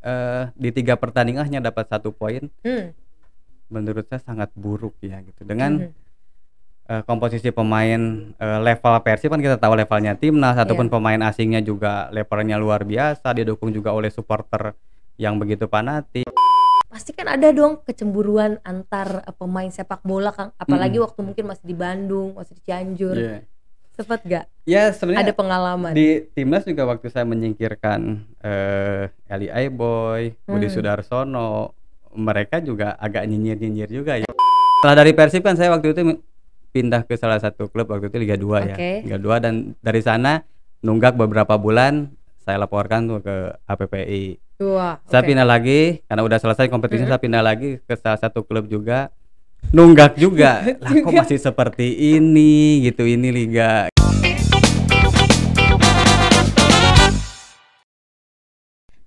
eh, di tiga pertandingan hanya dapat satu poin Hmm. menurut saya sangat buruk ya gitu dengan Mhm. eh, komposisi pemain eh, level Persib kan kita tahu levelnya timnas ataupun Iya. pemain asingnya juga levelnya luar biasa didukung juga oleh supporter yang begitu fanatik Pasti kan ada dong kecemburuan antar pemain sepak bola Kang, apalagi Mm. waktu mungkin masih di Bandung, masih di Cianjur. Iya. Sempet gak ya ada sebenarnya pengalaman? di timnas juga waktu saya menyingkirkan eh, Eli Aiboy, Budi Hmm. Sudarsono mereka juga agak nyinyir-nyinyir juga ya setelah dari Persib kan saya waktu itu pindah ke salah satu klub waktu itu Liga 2 ya Oke. Liga 2 dan dari sana nunggak beberapa bulan saya laporkan tuh ke APPI Wah, saya pindah lagi karena udah selesai kompetisi Mm-mm. saya pindah lagi ke salah satu klub juga nunggak juga lah kok masih seperti ini gitu ini liga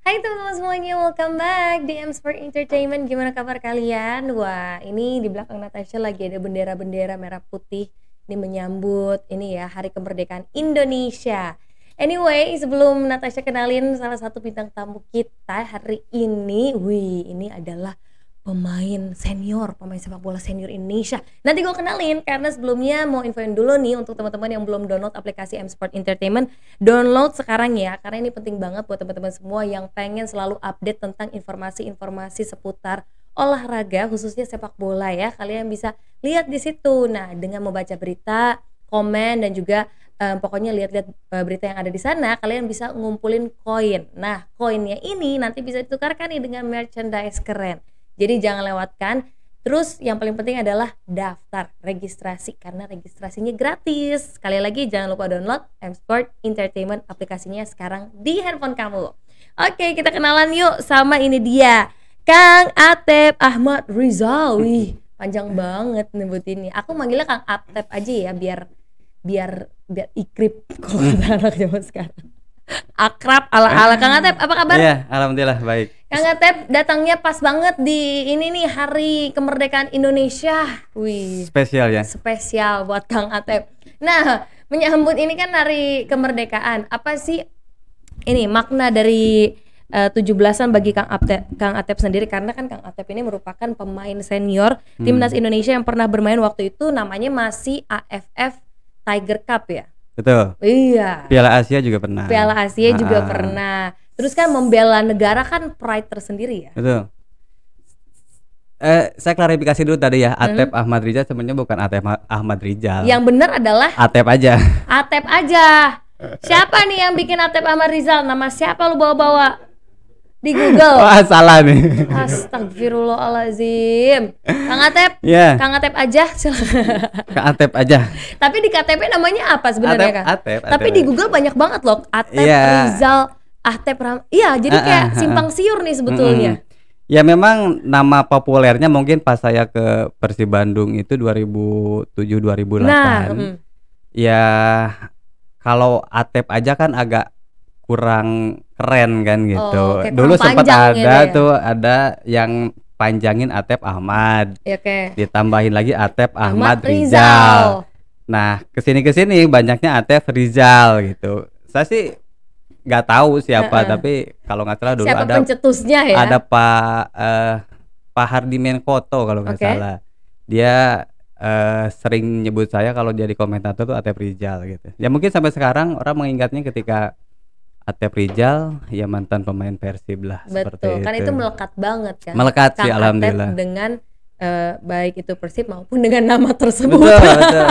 Hai teman-teman semuanya, welcome back di M Sport Entertainment. Gimana kabar kalian? Wah, ini di belakang Natasha lagi ada bendera-bendera merah putih. Ini menyambut ini ya Hari Kemerdekaan Indonesia. Anyway, sebelum Natasha kenalin salah satu bintang tamu kita hari ini, wih, ini adalah pemain senior, pemain sepak bola senior Indonesia. Nanti gue kenalin karena sebelumnya mau infoin dulu nih untuk teman-teman yang belum download aplikasi M Sport Entertainment, download sekarang ya karena ini penting banget buat teman-teman semua yang pengen selalu update tentang informasi-informasi seputar olahraga khususnya sepak bola ya. Kalian bisa lihat di situ. Nah, dengan membaca berita, komen dan juga eh, pokoknya lihat-lihat eh, berita yang ada di sana, kalian bisa ngumpulin koin. Nah, koinnya ini nanti bisa ditukarkan nih dengan merchandise keren. Jadi jangan lewatkan. Terus yang paling penting adalah daftar registrasi karena registrasinya gratis. Sekali lagi jangan lupa download M Sport Entertainment aplikasinya sekarang di handphone kamu. Oke, kita kenalan yuk sama ini dia. Kang Atep Ahmad Rizal. Wih, panjang banget nyebutinnya. Aku manggilnya Kang Atep aja ya biar biar biar ikrip kalau kata anak zaman sekarang. Akrab ala-ala Kang Atep, apa kabar? Iya, alhamdulillah baik. Kang Atep datangnya pas banget di ini nih hari kemerdekaan Indonesia. Wih, Spesial ya. spesial buat Kang Atep. Nah, menyambut ini kan hari kemerdekaan. Apa sih ini makna dari eh, 17-an bagi Kang Atep, Kang Atep sendiri karena kan Kang Atep ini merupakan pemain senior Hmm. timnas Indonesia yang pernah bermain waktu itu namanya masih AFF Tiger Cup ya. Betul. Iya. Piala Asia juga pernah. Piala Asia juga Ah, pernah. Terus kan membela negara kan pride tersendiri ya. Betul. Eh, saya klarifikasi dulu tadi ya, Hmm. Atep Ahmad Rizal sebenarnya bukan Atep Ah- Ahmad Rizal. Yang benar adalah Atep aja. Atep aja. Siapa nih yang bikin Atep Ahmad Rizal? Nama siapa lu bawa-bawa di Google? Wah, salah nih. Astagfirullahalazim. Kang Atep, Ya, Kang Atep aja silakan. ke Atep aja. Tapi di KTP namanya apa sebenarnya Kang? Atep, Tapi Atep. di Google banyak banget loh. Atep Iya. Rizal, Atep Ram. Iya, jadi Ah, kayak ah, ah, simpang siur nih sebetulnya. Mm-mm. Ya memang nama populernya mungkin pas saya ke Persib Bandung itu 2007 2008. Nah, mm. Ya kalau Atep aja kan agak kurang keren kan gitu. Oh, kayak Dulu sempat ada gitu ya. tuh ada yang panjangin Atep Ahmad, Ya, oke. ditambahin lagi Atep Ahmad Ahmad, Rizal. Nah, ke sini ke sini banyaknya Atep Rizal gitu. Saya sih nggak tahu siapa, Heeh. tapi kalau nggak salah dulu Siapa ada pencetusnya ya? ada Pak eh, Pak Hardi Menkoto kalau nggak Oke. salah. Dia eh, sering nyebut saya kalau jadi komentator tuh Atep Rizal gitu. Ya mungkin sampai sekarang orang mengingatnya ketika Atep Rizal ya mantan pemain Persib lah seperti Betul, kan itu melekat banget kan. Melekat sih Kang alhamdulillah. Atep dengan eh, baik itu Persib maupun dengan nama tersebut. Betul, betul.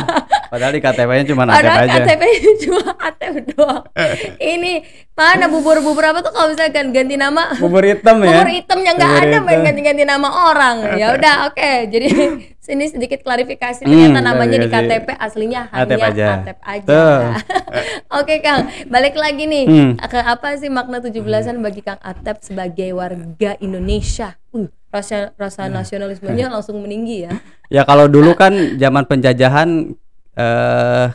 Padahal di KTP-nya cuma Atep Padahal aja. KTP cuma Atep doang. Ini mana bubur-bubur apa tuh kalau misalkan ganti nama? Bubur hitam ya. Bubur hitamnya nggak ada main hitam. ganti-ganti nama orang. Ya udah oke. Jadi sini sedikit klarifikasi Hmm, ternyata namanya di. KTP aslinya hanya aja. Atep aja. Tuh. oke Kang, balik lagi nih. Hmm. Ke apa sih makna 17-an bagi Kang Atep sebagai warga Indonesia? Uh, rasa rasa Hmm. nasionalismenya langsung meninggi ya. Ya kalau dulu kan zaman penjajahan eh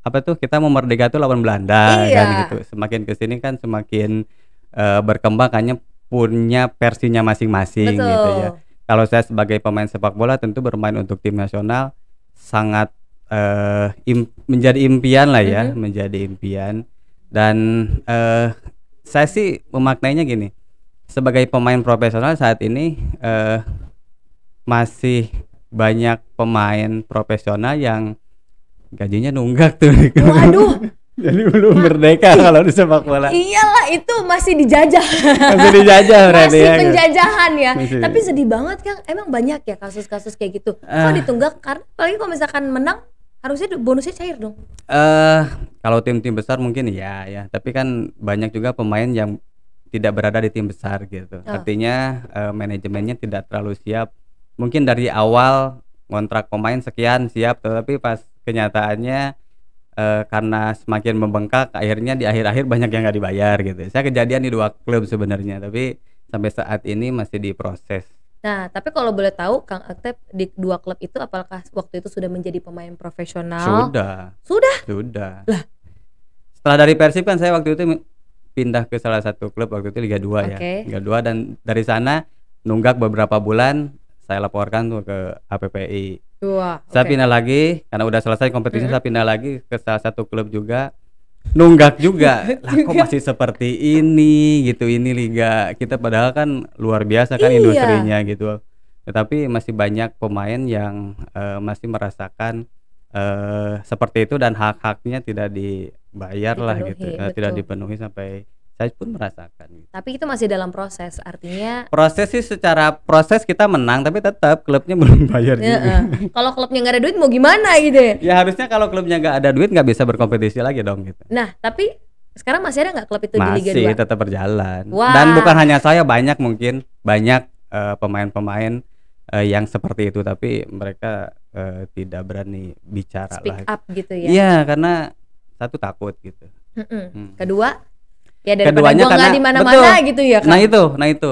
apa tuh kita mau merdeka tuh lawan Belanda Iya. kan gitu. Semakin ke sini kan semakin eh, berkembang kayaknya punya versinya masing-masing gitu ya. Kalau saya sebagai pemain sepak bola tentu bermain untuk tim nasional sangat eh, im- menjadi impian lah ya, Mhm. menjadi impian. Dan eh, saya sih memaknainya gini. Sebagai pemain profesional saat ini eh, masih banyak pemain profesional yang gajinya nunggak tuh. Waduh, Jadi belum merdeka kalau di sepak bola. iyalah itu masih dijajah. Masih dijajah berarti masih ya. penjajahan ya. Masih. Tapi sedih banget kan. Emang banyak ya kasus-kasus kayak gitu. Kok Ah. ditunggak karena apalagi kalau misalkan menang harusnya bonusnya cair dong. Eh kalau tim-tim besar mungkin ya ya, tapi kan banyak juga pemain yang tidak berada di tim besar gitu. Oh. Artinya eh, manajemennya tidak terlalu siap. Mungkin dari awal kontrak pemain sekian siap, tetapi pas kenyataannya eh, karena semakin membengkak, akhirnya di akhir-akhir banyak yang nggak dibayar gitu. Saya kejadian di dua klub sebenarnya, tapi sampai saat ini masih diproses. Nah, tapi kalau boleh tahu Kang Aktep di dua klub itu apakah waktu itu sudah menjadi pemain profesional? Sudah. Sudah? Sudah. Setelah dari Persib kan saya waktu itu pindah ke salah satu klub waktu itu Liga 2 ya. Oke. Liga 2 dan dari sana nunggak beberapa bulan saya laporkan tuh ke APPI. Dua. Saya pindah lagi karena udah selesai kompetisi Mm-mm. saya pindah lagi ke salah satu klub juga. Nunggak juga. lah kok masih seperti ini gitu ini liga kita padahal kan luar biasa kan Iya. industrinya gitu. Tetapi masih banyak pemain yang eh, masih merasakan eh seperti itu dan hak-haknya tidak dibayar lah gitu. Eh, tidak betul. dipenuhi sampai saya pun merasakan gitu. Tapi itu masih dalam proses. Artinya Proses sih secara proses kita menang tapi tetap klubnya belum bayar ya, juga. kalau klubnya nggak ada duit mau gimana gitu ya. Ya harusnya kalau klubnya nggak ada duit nggak bisa berkompetisi lagi dong gitu. Nah, tapi sekarang masih ada nggak klub itu di Liga Masih 2? tetap berjalan. Wah. Dan bukan hanya saya banyak mungkin banyak eh, pemain-pemain eh, yang seperti itu tapi mereka eh, tidak berani bicara Speak lah. up gitu ya. Iya karena satu takut gitu. Hmm. Kedua, ya daripada Keduanya karena- di mana-mana betul. gitu ya kan. Nah itu, nah itu.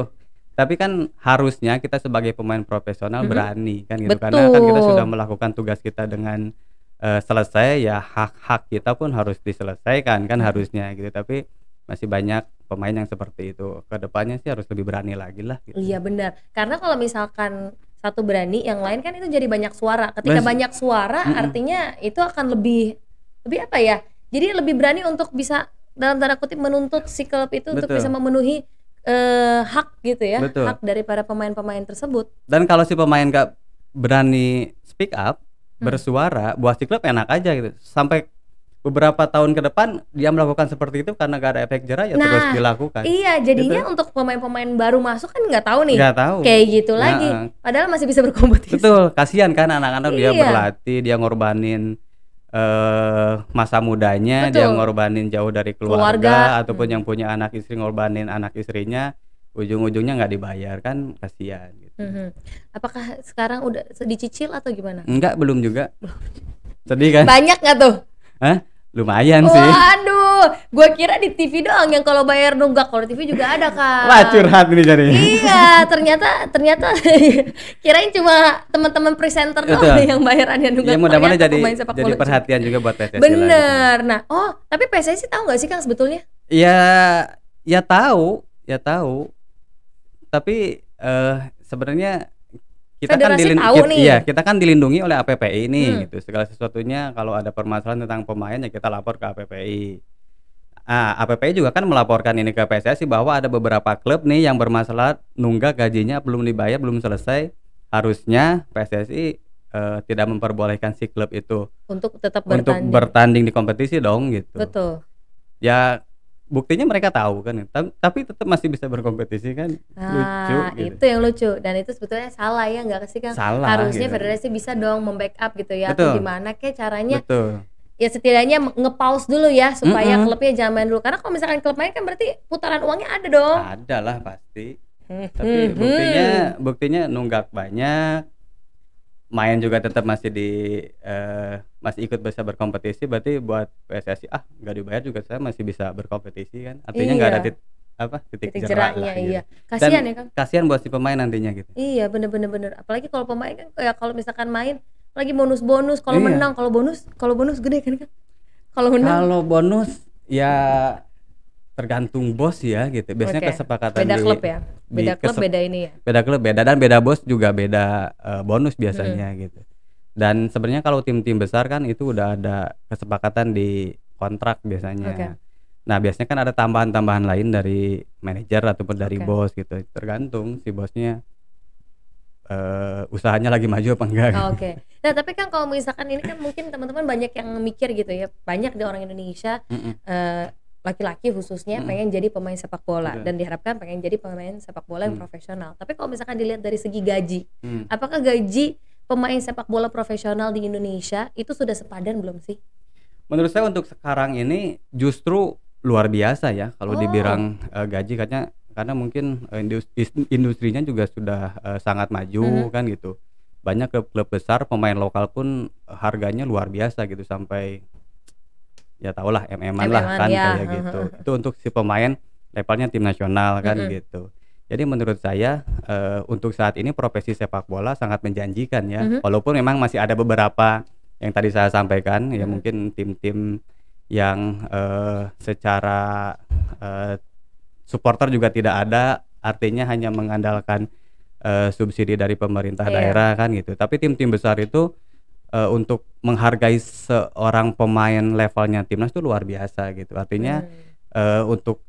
Tapi kan harusnya kita sebagai pemain profesional Mhm. berani kan gitu karena kan kita Betul. sudah melakukan tugas kita dengan eh, selesai ya hak-hak kita pun harus diselesaikan kan harusnya gitu. Tapi masih banyak pemain yang seperti itu. Ke depannya sih harus lebih berani lagi lah gitu. Iya benar. Karena kalau misalkan satu berani, yang lain kan itu jadi banyak suara. Ketika Bes- banyak suara, Mm-mm. artinya itu akan lebih lebih apa ya? Jadi lebih berani untuk bisa dalam tanda kutip menuntut si klub itu untuk Betul. bisa memenuhi eh, hak gitu ya, Betul. hak daripada pemain-pemain tersebut. Dan kalau si pemain gak berani speak up, Hmm. bersuara, buat si klub enak aja gitu. Sampai beberapa tahun ke depan dia melakukan seperti itu karena gak ada efek jerah ya terus Nah, dilakukan. Iya, jadinya untuk pemain-pemain baru masuk kan nggak tahu nih. Nggak tahu. Kayak gitu Ya, lagi. eh. Padahal masih bisa berkompetisi. Betul, kasihan kan anak-anak dia Iya. berlatih, dia ngorbanin eh masa mudanya, dia Betul. ngorbanin jauh dari keluarga, Keluarga, ataupun hmm. yang punya anak istri ngorbanin anak istrinya, ujung-ujungnya nggak dibayar kan kasihan gitu. Mhm. Apakah sekarang udah dicicil atau gimana? Enggak, belum juga. Sedih kan? Banyak nggak tuh? Hah? Lumayan sih. Waduh, gua kira di TV doang yang kalau bayar nunggak, kalau TV juga ada kan. Wah, curhat nih jadinya. Iya, ternyata ternyata kirain cuma teman-teman presenter doang yang bayarannya nunggak. Ya mudah-mudahan jadi jadi perhatian juga buat PSSI. Bener. Nah, oh, tapi PSSI tahu nggak sih Kang sebetulnya? Ya, ya tahu, ya tahu. Tapi eh sebenarnya kita kan Federasi dilin- tahu ki- nih. iya, kita kan dilindungi oleh APPI ini Hmm. gitu. Segala sesuatunya kalau ada permasalahan tentang pemain ya kita lapor ke APPI. Ah, APPI juga kan melaporkan ini ke PSSI bahwa ada beberapa klub nih yang bermasalah nunggak gajinya belum dibayar, belum selesai. Harusnya PSSI eh, tidak memperbolehkan si klub itu Untuk tetap untuk bertanding. bertanding di kompetisi dong gitu Betul. ya buktinya mereka tahu kan Ta- tapi tetap masih bisa berkompetisi kan lucu Nah, gitu. itu yang lucu dan itu sebetulnya salah ya nggak sih Kang? Salah, Harusnya gitu. federasi bisa dong membackup gitu ya Betul. atau gimana kayak caranya betul ya setidaknya nge-pause dulu ya supaya Mm-mm. klubnya jangan main dulu karena kalau misalkan klub main kan berarti putaran uangnya ada dong. ada lah pasti Hmm, tapi hmm, buktinya hmm. buktinya nunggak banyak main juga tetap masih di eh, masih ikut bisa berkompetisi berarti buat PSSI ah nggak dibayar juga saya masih bisa berkompetisi kan artinya nggak ada Iya. tit, apa titik, titik jerak lah gitu. iya. Kasihan Dan ya Kang. kasihan buat si pemain nantinya gitu Iya bener-bener bener. Apalagi kalau pemain kan ya kalau misalkan main lagi bonus-bonus kalau Iya. menang kalau bonus kalau bonus gede kan kan. Kalau menang Kalau bonus ya tergantung bos ya gitu. Biasanya Oke. kesepakatan beda di klub ya. di Beda klub beda ini ya. beda klub beda dan beda bos juga beda eh, bonus biasanya gitu. Dan sebenarnya kalau tim-tim besar kan itu udah ada kesepakatan di kontrak biasanya. Oke. Nah, biasanya kan ada tambahan-tambahan lain dari manajer ataupun dari Oke. bos gitu. Tergantung si bosnya eh usahanya lagi maju apa enggak. Oh, Oke. Nah, tapi kan kalau misalkan ini kan mungkin teman-teman banyak yang mikir gitu ya. Banyak di orang Indonesia eh, laki-laki khususnya pengen jadi pemain sepak bola Betul. dan diharapkan pengen jadi pemain sepak bola yang Hmm. profesional. Tapi kalau misalkan dilihat dari segi gaji, Hmm. apakah gaji pemain sepak bola profesional di Indonesia itu sudah sepadan belum sih? Menurut saya untuk sekarang ini justru luar biasa ya kalau Oh. dibilang eh, gaji karena karena mungkin eh, indus- is- industrinya juga sudah eh, sangat maju Mhm. kan gitu. Banyak klub-klub besar pemain lokal pun harganya luar biasa gitu sampai ya tau lah MM-an lah kan ya. kayak gitu. Itu untuk si pemain levelnya tim nasional kan Mm-mm. gitu. Jadi menurut saya eh, untuk saat ini profesi sepak bola sangat menjanjikan ya. Mhm. Walaupun memang masih ada beberapa yang tadi saya sampaikan ya Mhm. mungkin tim-tim yang eh, secara eh, supporter juga tidak ada artinya hanya mengandalkan eh, subsidi dari pemerintah Iya. daerah kan gitu. Tapi tim-tim besar itu eh, untuk menghargai seorang pemain levelnya timnas itu luar biasa gitu. Artinya Hmm. eh, untuk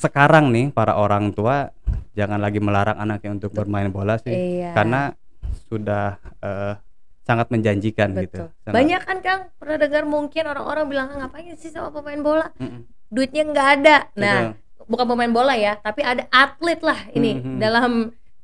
sekarang nih para orang tua jangan lagi melarang anaknya untuk bermain bola sih Iya. karena sudah eh, sangat menjanjikan gitu. Betul. Sangat- Banyak kan Kang pernah dengar mungkin orang-orang bilang "Ah, ngapain sih sama pemain bola? Mm-mm. Duitnya nggak ada. Nah, Betul. bukan pemain bola ya, tapi ada atlet lah ini Mhm. dalam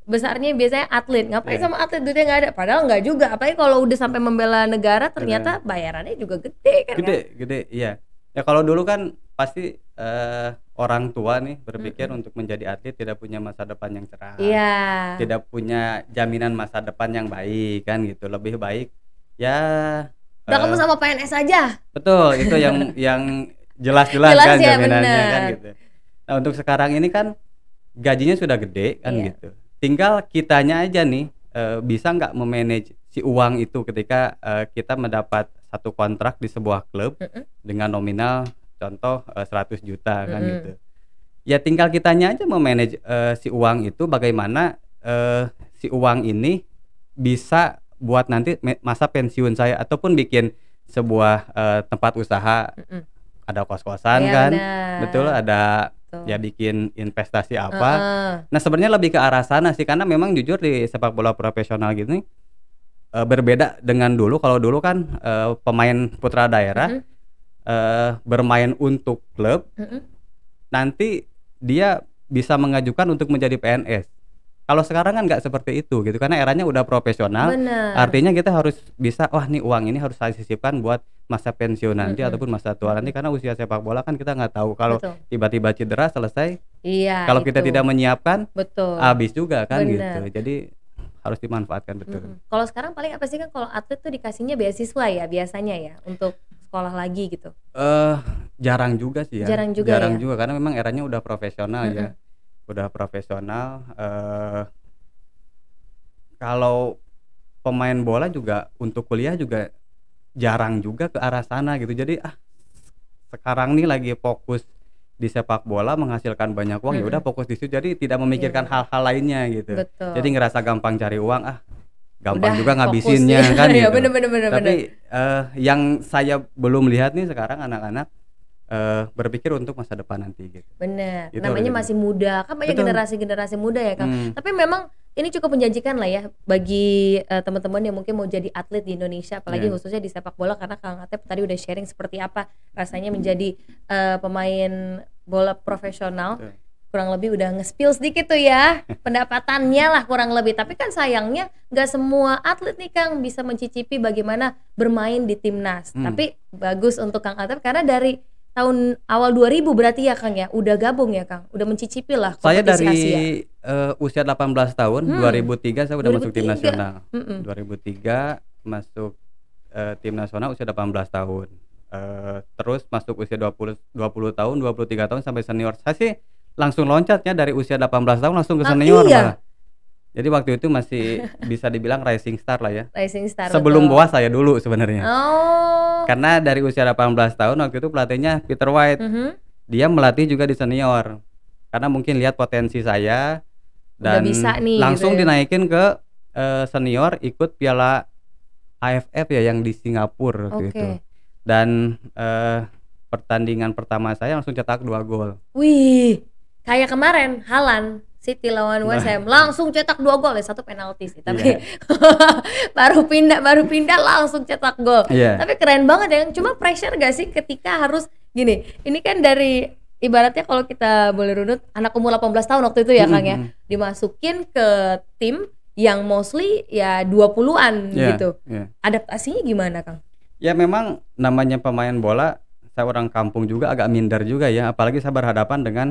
besarnya biasanya atlet. Ngapain Iya. sama atlet duitnya nggak ada? Padahal nggak juga. Apalagi kalau udah sampai membela negara ternyata bayarannya juga gede kan gede Kang? gede iya ya kalau dulu kan pasti eh, orang tua nih berpikir Mm-mm. untuk menjadi atlet tidak punya masa depan yang cerah Iya. tidak punya jaminan masa depan yang baik kan gitu lebih baik ya Udah eh, kamu sama PNS aja. betul itu yang yang jelas-jelas Jelas kan ya, jaminannya kan bener. gitu nah untuk sekarang ini kan gajinya sudah gede kan Iya. gitu tinggal kitanya aja nih eh, bisa nggak memanage si uang itu ketika eh, kita mendapat satu kontrak di sebuah klub Mm-mm. dengan nominal contoh eh, 100 juta kan Mm-mm. gitu ya tinggal kitanya aja memanage eh, si uang itu bagaimana eh, si uang ini bisa buat nanti masa pensiun saya ataupun bikin sebuah eh, tempat usaha Mm-mm. ada kos-kosan Iya, kan benar. betul ada Betul. ya bikin investasi apa Heeh. Nah sebenarnya lebih ke arah sana sih karena memang jujur di sepak bola profesional gini eh, berbeda dengan dulu. Kalau dulu kan eh, pemain putra daerah Mhm. Eh, bermain untuk klub, Mm-mm. nanti dia bisa mengajukan untuk menjadi PNS. Kalau sekarang kan nggak seperti itu gitu karena eranya udah profesional. Benar. Artinya kita harus bisa wah nih uang ini harus saya sisipkan buat masa pensiun nanti Mm-mm. ataupun masa tua nanti karena usia sepak bola kan kita nggak tahu kalau tiba-tiba cedera selesai Iya. kalau kita itu. tidak menyiapkan betul. habis juga kan Benar. gitu jadi harus dimanfaatkan betul Mm-mm. Kalau sekarang paling apa sih kan kalau atlet tuh dikasihnya beasiswa ya biasanya ya untuk sekolah lagi gitu. eh jarang juga sih ya Jarang juga ya? juga karena memang eranya udah profesional ya Mm-mm. udah profesional eh kalau pemain bola juga untuk kuliah juga jarang juga ke arah sana gitu jadi ah sekarang nih lagi fokus di sepak bola menghasilkan banyak uang ya Mm-mm. udah fokus di situ jadi tidak memikirkan Iya. hal-hal lainnya gitu Betul. jadi ngerasa gampang cari uang ah gampang Udah juga ngabisinnya ya. kan Iya, gitu bener bener bener tapi bener. eh, yang saya belum lihat nih sekarang anak-anak eh, berpikir untuk masa depan nanti gitu Bener. Itu Namanya masih muda. Kan banyak generasi-generasi muda ya, Kang. Hmm, Tapi memang ini cukup menjanjikan lah ya bagi eh, teman-teman yang mungkin mau jadi atlet di Indonesia, apalagi Iya. khususnya di sepak bola karena Kang Atep tadi udah sharing seperti apa rasanya menjadi eh, pemain bola profesional. Betul. Kurang lebih udah nge-spill sedikit tuh ya pendapatannya lah kurang lebih. Tapi kan sayangnya nggak semua atlet nih Kang bisa mencicipi bagaimana bermain di timnas. Hmm. Tapi bagus untuk Kang Atep karena dari tahun awal 2000 berarti ya Kang ya, udah gabung ya Kang, udah mencicipi lah saya dari Asia. eh, usia 18 tahun Hmm. 2003 saya udah masuk tim 2003. nasional Mm-mm. 2003 masuk eh, tim nasional usia 18 tahun Eh, terus masuk usia 20 20 tahun 23 tahun sampai senior saya sih langsung loncatnya dari usia 18 tahun langsung ke Ah, senior iya? malah. jadi waktu itu masih bisa dibilang rising star lah ya Rising Star. sebelum betul. boas saya dulu sebenarnya Oh. karena dari usia 18 tahun waktu itu pelatihnya Peter White Mhm. dia melatih juga di senior karena mungkin lihat potensi saya Udah dan bisa nih, langsung gitu ya. dinaikin ke eh, senior ikut piala AFF ya yang di Singapura waktu Oke. itu dan eh, pertandingan pertama saya langsung cetak dua gol. Wih, kayak kemarin Halan City lawan Nah. West Ham langsung cetak dua gol ya satu penalti sih tapi Iya. baru pindah baru pindah langsung cetak gol. Iya. Tapi keren banget ya. Cuma pressure gak sih ketika harus gini. Ini kan dari ibaratnya kalau kita boleh runut anak umur 18 tahun waktu itu ya Kang ya. Mm-mm. Dimasukin ke tim yang mostly ya 20-an Iya, gitu. iya. Adaptasinya gimana Kang? Ya memang namanya pemain bola, saya orang kampung juga agak minder juga ya, apalagi saya berhadapan dengan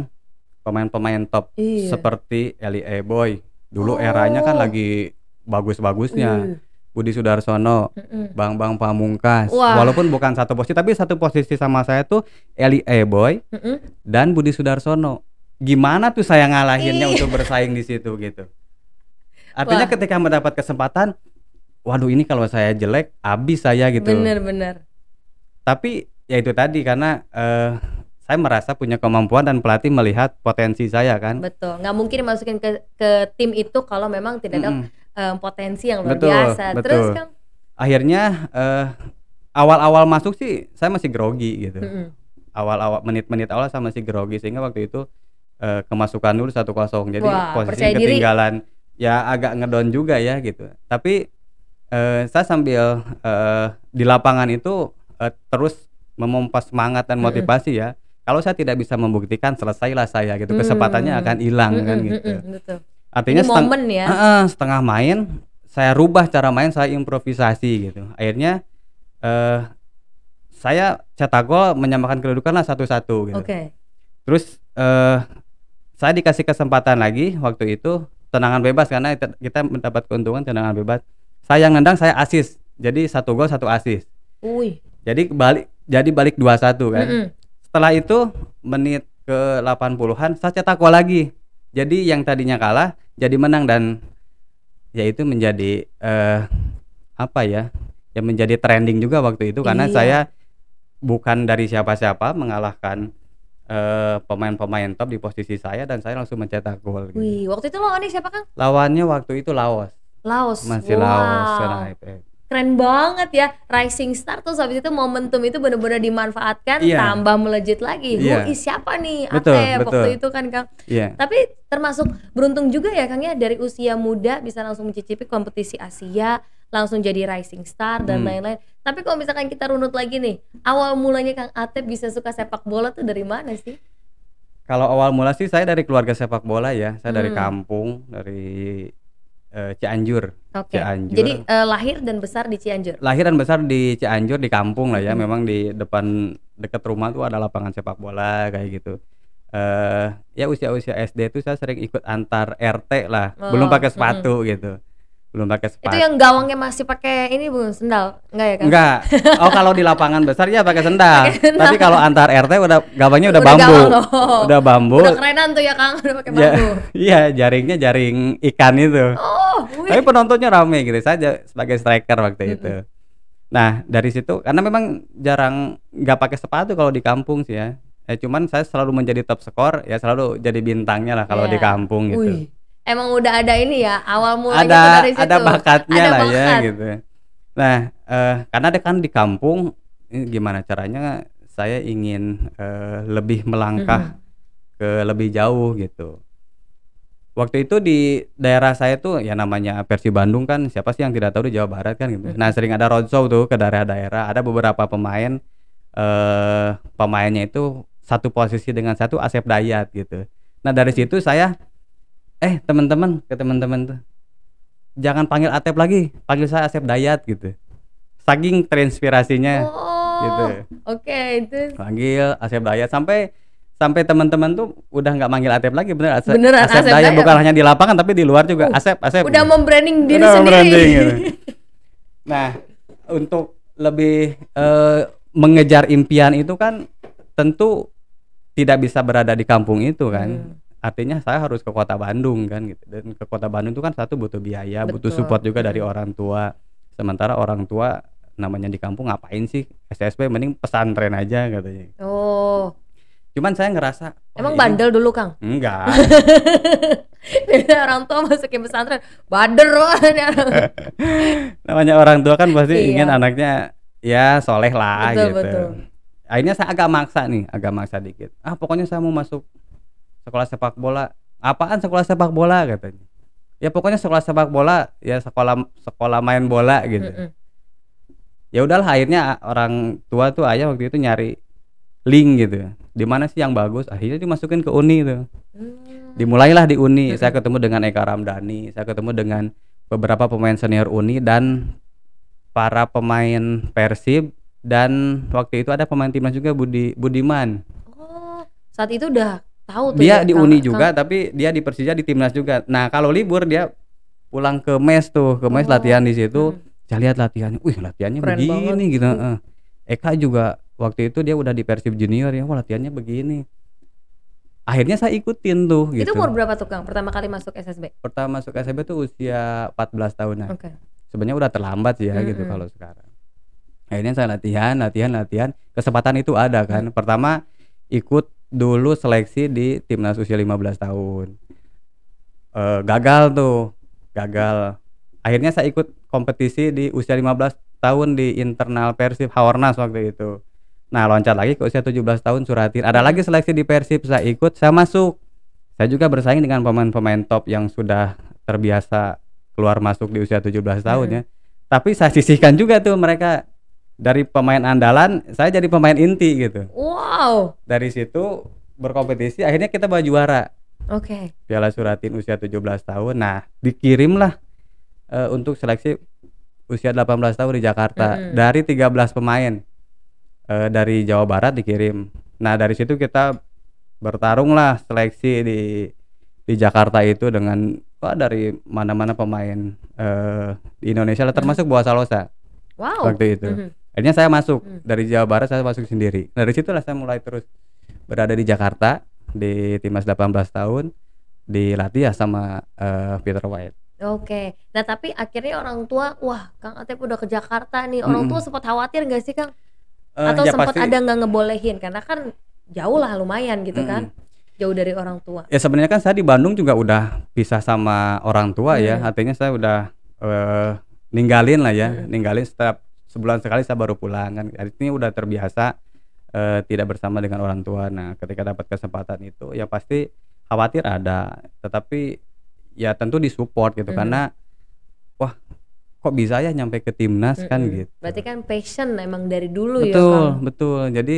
pemain-pemain top Iya. seperti Eli Boy. Dulu Oh. eranya kan lagi bagus-bagusnya. Uh, Budi Sudarsono, mm-mm. Bang Bang Pamungkas. Wah. Walaupun bukan satu posisi, tapi satu posisi sama saya tuh Eli Boy Mm-mm. dan Budi Sudarsono. Gimana tuh saya ngalahinnya Ih. untuk bersaing di situ gitu. Artinya Wah. ketika mendapat kesempatan, waduh ini kalau saya jelek, habis saya gitu. Bener-bener. Tapi ya itu tadi karena eh, saya merasa punya kemampuan dan pelatih melihat potensi saya kan. Betul. Nggak mungkin dimasukin ke ke tim itu kalau memang tidak ada Mm-mm. eh, potensi yang luar Betul, biasa. betul. Terus Kang? Akhirnya eh, awal-awal masuk sih saya masih grogi gitu. Awal-awal menit-menit awal saya masih grogi sehingga waktu itu eh, kemasukan dulu 1-0. Jadi Wah, posisi diri. ketinggalan ya agak ngedon juga ya gitu. Tapi eh, saya sambil eh, di lapangan itu eh, terus memompa semangat dan motivasi ya. Kalau saya tidak bisa membuktikan selesailah saya gitu. Hmm. Kesempatannya akan hilang kan Mm-mm, gitu. mm-mm, Betul. Artinya Ini seteng- momen ya. Heeh, setengah main saya rubah cara main saya improvisasi gitu. Akhirnya eh saya cetak gol menyamakan kedudukan lah satu-satu gitu. Oke. Terus eh saya dikasih kesempatan lagi waktu itu tendangan bebas karena kita- mendapat keuntungan tendangan bebas. Saya yang nendang saya asis. Jadi satu gol satu asis. Wih. Jadi balik jadi balik 2-1 kan. Mm-mm. Setelah itu menit ke 80-an saya cetak gol lagi. Jadi yang tadinya kalah jadi menang dan ya itu menjadi eh apa ya? Ya menjadi trending juga waktu itu karena Iya. saya bukan dari siapa-siapa mengalahkan eh, pemain-pemain top di posisi saya dan saya langsung mencetak gol gitu. Wih, waktu itu lawannya siapa Kang? Lawannya waktu itu Laos, Laos. masih Wow. Laos. Keren banget ya. Rising Star terus habis itu momentum itu benar-benar dimanfaatkan Iya. tambah melejit lagi. Iya. Who is siapa nih? Betul, Atep waktu betul. itu kan Kang. Iya. Tapi termasuk beruntung juga ya Kang ya dari usia muda bisa langsung mencicipi kompetisi Asia, langsung jadi rising star dan Hmm. lain-lain. Tapi kalau misalkan kita runut lagi nih, awal mulanya Kang Atep bisa suka sepak bola tuh dari mana sih? Kalau awal mula sih saya dari keluarga sepak bola ya. Saya dari Hmm. kampung, dari eh, Cianjur. Oke. Cianjur. Jadi eh, lahir dan besar di Cianjur. Lahir dan besar di Cianjur di kampung lah ya. Hmm. Memang di depan dekat rumah tuh ada lapangan sepak bola kayak gitu. Eh ya usia-usia SD tuh saya sering ikut antar RT lah. Oh, Belum pakai sepatu gitu. Belum pakai sepatu. Itu yang gawangnya masih pakai ini bukan sendal, enggak ya Kang? Enggak. Oh, kalau di lapangan besar ya pakai sendal. Tapi kalau antar RT udah gabangnya udah, Udah bambu. gawang, oh. Udah bambu. Udah kerenan tuh ya Kang, udah pakai Ya, bambu. iya, jaringnya jaring ikan itu. Oh, wih. Tapi penontonnya rame gitu saja sebagai striker waktu itu. Nah, dari situ karena memang jarang nggak pakai sepatu kalau di kampung sih ya. Eh, cuman saya selalu menjadi top skor ya selalu jadi bintangnya lah kalau Iya. di kampung gitu. Wih. Emang udah ada ini ya, awal mulanya ada dari situ. ada bakatnya Ada lah ya bakat. gitu. Nah, eh, karena ada kan di kampung gimana caranya saya ingin eh, lebih melangkah ke lebih jauh gitu. Waktu itu di daerah saya tuh ya namanya Persi Bandung kan siapa sih yang tidak tahu di Jawa Barat kan gitu. Nah, sering ada roadshow tuh ke daerah-daerah. Ada beberapa pemain eh pemainnya itu satu posisi dengan satu Asep Dayat gitu. Nah, dari situ saya eh teman-teman ke teman-teman tuh jangan panggil Atep lagi, panggil saya Asep Dayat gitu. Saking terinspirasinya Oh, gitu. oke itu Panggil Asep Dayat sampai sampai teman-teman tuh udah nggak manggil Atep lagi bener Asep, Beneran, Asep Asep Dayat Dayat. bukan hanya di lapangan tapi di luar juga Uh, Asep Asep udah membranding diri Udah sendiri. membranding gitu. Nah, untuk lebih eh, mengejar impian itu kan tentu tidak bisa berada di kampung itu kan. Hmm. Artinya saya harus ke kota Bandung kan gitu. Dan ke kota Bandung itu kan satu butuh biaya, butuh Betul. support juga dari Hmm. orang tua. Sementara orang tua namanya di kampung ngapain sih SSB mending pesantren aja katanya. Oh, Cuman saya ngerasa oh, emang ini- bandel dulu Kang. Enggak. Biasanya orang tua masukin pesantren, bader orang. namanya orang tua kan pasti Iya. ingin anaknya ya soleh lah Betul, gitu. betul. akhirnya saya agak maksa nih agak maksa dikit ah pokoknya saya mau masuk sekolah sepak bola. Apaan sekolah sepak bola katanya. Ya pokoknya sekolah sepak bola ya sekolah sekolah main bola gitu. Mm-mm. ya udahlah akhirnya orang tua tuh ayah waktu itu nyari link gitu. Di mana sih yang bagus? Akhirnya dimasukin ke uni tuh. Hmm. dimulailah di uni. Saya ketemu dengan Eka Ramdhani saya ketemu dengan beberapa pemain senior uni dan para pemain Persib dan waktu itu ada pemain timnas juga Budi Budiman. Oh, saat itu udah tahu tuh dia ya, di uni Kang- juga tapi dia di Persija di timnas juga nah kalau libur dia pulang ke mes tuh ke mes Oh, latihan di situ hmm. saya lihat latihannya wih latihannya Keren begini banget. gitu Hmm. heeh. Eka juga waktu itu dia udah di Persib junior ya wah latihannya begini akhirnya saya ikutin tuh Itu gitu umur berapa tuh Kang? Pertama kali masuk SSB? pertama masuk SMB tuh usia 14 tahunan Oke. sebenarnya udah terlambat sih ya gitu Mm-mm. kalau sekarang akhirnya saya latihan latihan latihan kesempatan itu ada kan pertama ikut dulu seleksi di timnas usia 15 tahun. Eh, gagal tuh gagal. Akhirnya saya ikut kompetisi di usia 15 tahun di internal Persib Haornas waktu itu. Nah loncat lagi ke usia 17 tahun Suratin. Ada lagi seleksi di Persib saya ikut saya masuk. Saya juga bersaing dengan pemain-pemain top yang sudah terbiasa keluar masuk di usia 17 tahun Hmm. ya. Tapi saya sisihkan juga tuh mereka dari pemain andalan saya jadi pemain inti gitu Wow. dari situ berkompetisi akhirnya kita bawa juara Oke. Piala Suratin usia 17 tahun. Nah, dikirimlah eh, untuk seleksi usia 18 tahun di Jakarta Mm-mm. dari 13 pemain eh, dari Jawa Barat dikirim. Nah, dari situ kita bertarunglah seleksi di di Jakarta itu dengan wah dari mana-mana pemain eh, di Indonesia lah, termasuk Boa Salosa Wow. waktu itu. Mhm. Akhirnya saya masuk Hmm. dari Jawa Barat saya masuk sendiri. Nah, Dari situlah saya mulai terus berada di Jakarta di timnas 18 tahun dilatih ya sama eh, Peter White. Oke. Nah, tapi akhirnya orang tua, wah, Kang Atep udah ke Jakarta nih. Orang tua Mm-mm. sempat khawatir nggak sih, Kang? Eh, Atau ya sempat pasti- ada nggak ngebolehin? Karena kan jauh lah lumayan gitu kan. Mm-mm. Jauh dari orang tua. Ya sebenarnya kan saya di Bandung juga udah pisah sama orang tua ya. Hmm. Artinya saya udah eh, ninggalin lah ya, Hmm. ninggalin setiap sebulan sekali saya baru pulang kan. Artinya udah terbiasa eh, tidak bersama dengan orang tua. Nah, ketika dapat kesempatan itu ya pasti khawatir ada, tetapi ya tentu disupport gitu Hmm. karena wah kok bisa ya nyampe ke timnas kan Mm-mm. gitu. Berarti kan passion emang dari dulu ya, betul betul jadi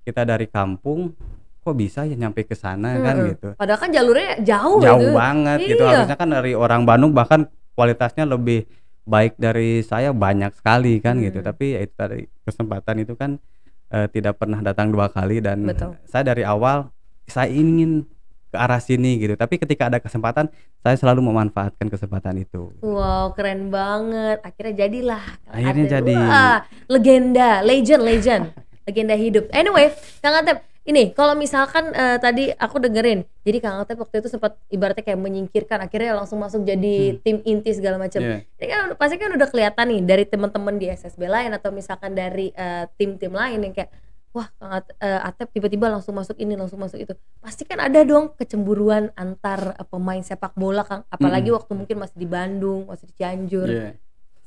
kita dari kampung kok bisa ya nyampe ke sana kan Mm-mm. gitu Padahal kan jalurnya jauh, jauh itu. banget gitu Iya. harusnya kan dari orang Bandung bahkan kualitasnya lebih baik dari saya banyak sekali kan gitu Hmm. tapi ya itu tadi kesempatan itu kan eh, tidak pernah datang dua kali dan Betul. saya dari awal saya ingin ke arah sini gitu tapi ketika ada kesempatan saya selalu memanfaatkan kesempatan itu Wow, keren banget. Akhirnya jadilah. Akhirnya Atep. jadi. Wah, legenda, legend, legend. legenda hidup. Anyway, Kang Atep, ini kalau misalkan eh, tadi aku dengerin, jadi Kang Atep waktu itu sempat ibaratnya kayak menyingkirkan, akhirnya langsung masuk jadi Hmm. tim inti segala macam. Iya. Ini kan pasti kan udah kelihatan nih dari teman-teman di SSB lain atau misalkan dari eh, tim-tim lain yang kayak wah Kang eh, Atep tiba-tiba langsung masuk ini langsung masuk itu pasti kan ada dong kecemburuan antar pemain sepak bola Kang apalagi Mm-mm. waktu mungkin masih di Bandung masih di Cianjur Iya.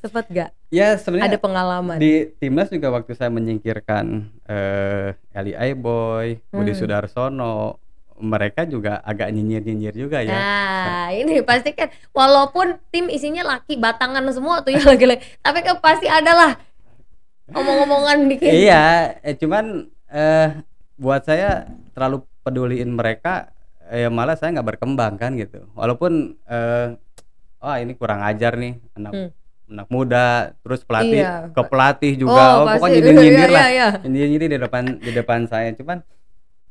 Sempat gak ya ada sebenarnya pengalaman di timnas juga waktu saya menyingkirkan eh Eli Aiboy, Budi Hmm. Sudarsono, mereka juga agak nyinyir-nyinyir juga ya. Nah, ini pasti kan walaupun tim isinya laki batangan semua tuh ya laki-laki, tapi kan pasti ada lah omong-omongan dikit. Iya, eh, cuman eh buat saya terlalu peduliin mereka, eh, malah saya nggak berkembang kan gitu. Walaupun eh wah ini kurang ajar nih anak Hmm. Anak muda, terus pelatih Iya. ke pelatih juga, oh, pasti. pokoknya nyindir-nyindir Iya, lah. iya, iya. nyindir-nyindir di depan di depan saya cuman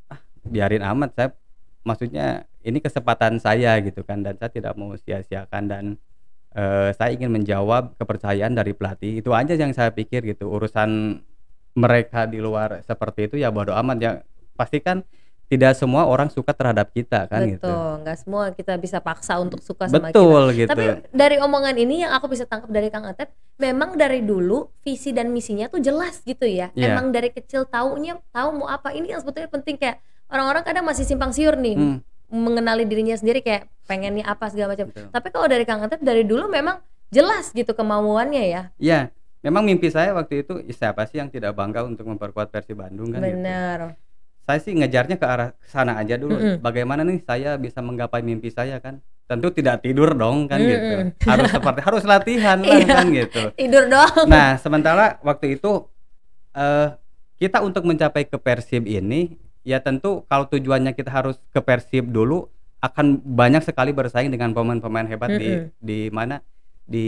ah biarin amat saya maksudnya ini kesempatan saya gitu kan dan saya tidak mau sia-siakan dan eh, saya ingin menjawab kepercayaan dari pelatih itu aja yang saya pikir gitu urusan mereka di luar seperti itu ya bodo amat ya pastikan tidak semua orang suka terhadap kita kan Betul, gitu nggak semua kita bisa paksa untuk suka sama kita. betul gitu Tapi dari omongan ini yang aku bisa tangkap dari Kang Atep, memang dari dulu visi dan misinya tuh jelas gitu ya. Iya. Emang dari kecil taunya tahu mau apa. Ini yang sebetulnya penting kayak orang-orang kadang masih simpang siur nih Hmm, mengenali dirinya sendiri kayak pengennya apa segala macam. betul. Tapi kalau dari Kang Atep dari dulu memang jelas gitu kemauannya ya. ya memang mimpi saya waktu itu siapa sih yang tidak bangga untuk memperkuat Persib Bandung kan gitu. Saya sih ngejarnya ke arah sana aja dulu. Mm-mm. Bagaimana nih saya bisa menggapai mimpi saya kan? Tentu tidak tidur dong kan gitu. Mm-mm. Harus seperti harus latihan lah Iya. kan gitu. Tidur doang. Nah, sementara waktu itu eh kita untuk mencapai ke Persib ini ya tentu kalau tujuannya kita harus ke Persib dulu akan banyak sekali bersaing dengan pemain-pemain hebat di Mm-mm. di mana di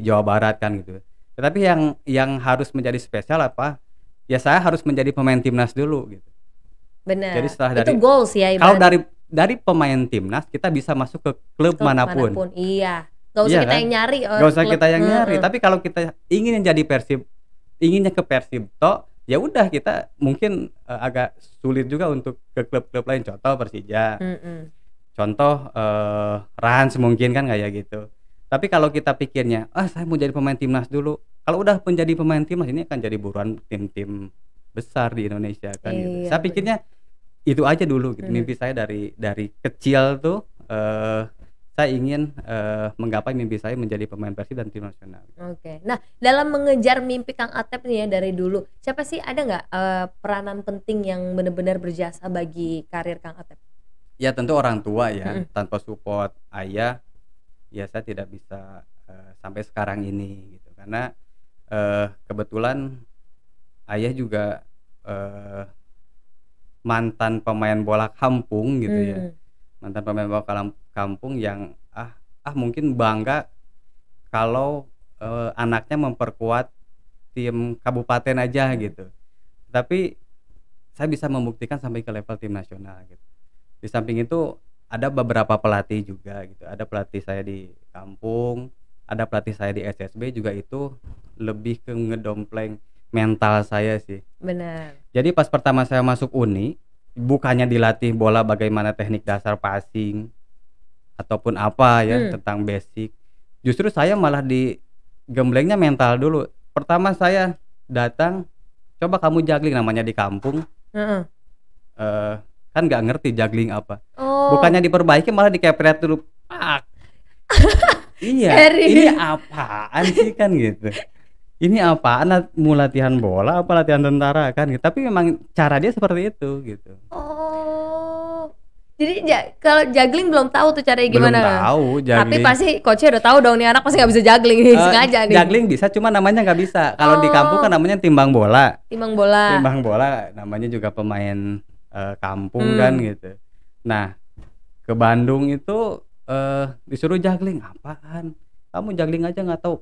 Jawa Barat kan gitu. Tetapi yang yang harus menjadi spesial apa? Ya saya harus menjadi pemain timnas dulu gitu. Bener. Jadi setelah Itu dari- goals ya Kalau ibarat dari dari pemain timnas kita bisa masuk ke klub klub mana pun. Iya. Gak usah Iya kita kan? yang nyari. oh, Gak usah klub. kita yang nyari, Mm-mm. tapi kalau kita ingin jadi Persib, inginnya ke Persib toh, ya udah kita mungkin eh, agak sulit juga untuk ke klub-klub lain. Contoh Persija, Mm-mm. contoh eh, Rans mungkin kan kayak gitu. Tapi kalau kita pikirnya, ah saya mau jadi pemain timnas dulu. Kalau udah menjadi pemain timnas ini akan jadi buruan tim-tim besar di Indonesia kan gitu. Iya, Saya bener. pikirnya itu aja dulu gitu. Mhm. Mimpi saya dari dari kecil tuh eh saya ingin eh, menggapai mimpi saya menjadi pemain Persib dan tim nasional. Oke. Nah, dalam mengejar mimpi Kang Atep nih ya dari dulu, siapa sih ada nggak eh, peranan penting yang benar-benar berjasa bagi karir Kang Atep? Ya tentu orang tua ya, Mm-mm. tanpa support ayah, ya saya tidak bisa eh, sampai sekarang ini gitu. Karena eh, kebetulan ayah juga eh, mantan pemain bola kampung gitu ya, Hmm. mantan pemain bola kampung yang ah ah mungkin bangga kalau eh, anaknya memperkuat tim kabupaten aja gitu. Tapi saya bisa membuktikan sampai ke level tim nasional gitu. Di samping itu ada beberapa pelatih juga gitu. Ada pelatih saya di kampung, ada pelatih saya di SSB juga itu lebih ke ngedompleng mental saya sih. Benar. Jadi pas pertama saya masuk Uni, bukannya dilatih bola bagaimana teknik dasar passing ataupun apa ya Hmm. tentang basic. Justru saya malah di gemblengnya mental dulu. Pertama saya datang, coba kamu juggling namanya di kampung, Heeh. eh, kan nggak ngerti juggling apa. Oh. Bukannya diperbaiki malah dikepret dulu. Pak. iya, Serius? ini apaan sih kan gitu. Ini apaan Lat- mau latihan bola apa latihan tentara kan gitu. Tapi memang cara dia seperti itu gitu. Oh. Jadi ja- kalau juggling belum tahu tuh caranya gimana. Belum tahu Tapi juggling. pasti coachnya udah tahu dong nih anak pasti nggak bisa juggling nih Eh, sengaja nih. Juggling bisa cuma namanya nggak bisa. Kalau di kampung kan Oh. namanya timbang bola. Timbang bola. Timbang bola namanya juga pemain eh, kampung Hmm. kan gitu. Nah, ke Bandung itu eh disuruh juggling apaan? Kamu juggling aja nggak tahu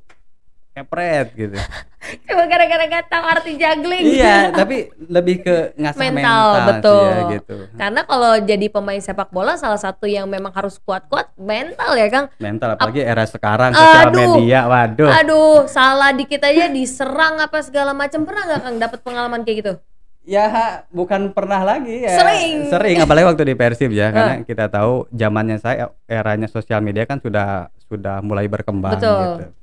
kepret gitu. Cuma gara-gara gak tahu arti juggling. iya, tapi lebih ke ngasah Mental, mental, sih betul. ya gitu. Karena kalau jadi pemain sepak bola salah satu yang memang harus kuat-kuat mental ya Kang. Mental apalagi era sekarang sosial Aduh. media, waduh. Aduh, salah dikit aja diserang apa segala macam pernah nggak Kang dapat pengalaman kayak gitu? Ya bukan pernah lagi ya. Sering. Sering apalagi waktu di Persib ya karena kita tahu zamannya saya eranya sosial media kan sudah sudah mulai berkembang Betul. gitu.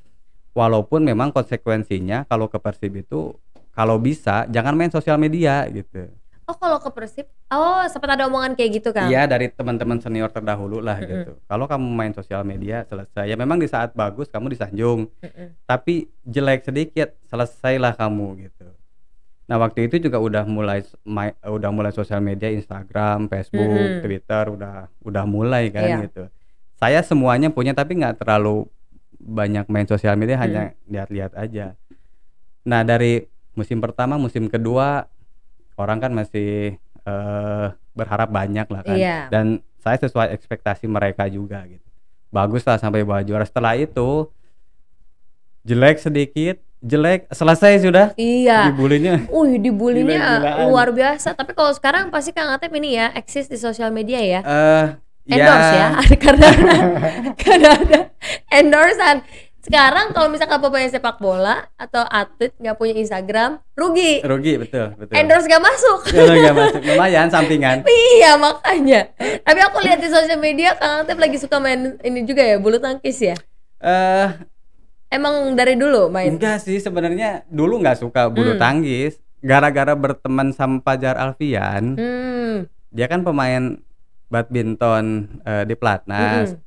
Walaupun memang konsekuensinya kalau ke Persib itu kalau bisa jangan main sosial media gitu. Oh kalau ke Persib, oh sempat ada omongan kayak gitu Kang? Iya dari teman-teman senior terdahulu lah Mm-mm. gitu. Kalau kamu main sosial media selesai ya memang di saat bagus kamu disanjung Mm-mm. tapi jelek sedikit selesailah kamu gitu. Nah waktu itu juga udah mulai ma- udah mulai sosial media Instagram, Facebook, Mhm. Twitter udah udah mulai kan Iya. gitu. Saya semuanya punya tapi nggak terlalu banyak main sosial media Mhm. hanya lihat-lihat aja. Nah dari musim pertama, musim kedua orang kan masih eh, berharap banyak lah kan. Iya. Dan saya sesuai ekspektasi mereka juga gitu. Bagus lah sampai bawa juara. Setelah itu jelek sedikit, jelek selesai sudah Iya. dibulinya. Wih, dibulinya luar biasa. Tapi kalau sekarang pasti Kang Atep ini ya eksis di sosial media ya. Eh Endorse ya, karena karena ada endorsean. Sekarang kalau misalkan pemain sepak bola atau atlet nggak punya Instagram, rugi. rugi betul betul. Endorse gak masuk. Nggak masuk lumayan sampingan. iya makanya. Tapi aku lihat di sosial media Kang Atep lagi suka main ini juga ya, bulu tangkis ya. Eh Emang dari dulu main. enggak sih sebenarnya dulu nggak suka bulu Hmm. tangkis. Gara-gara berteman sama Fajar Alfian, Hmm. dia kan pemain badminton eh, di Platnas. Mm-mm.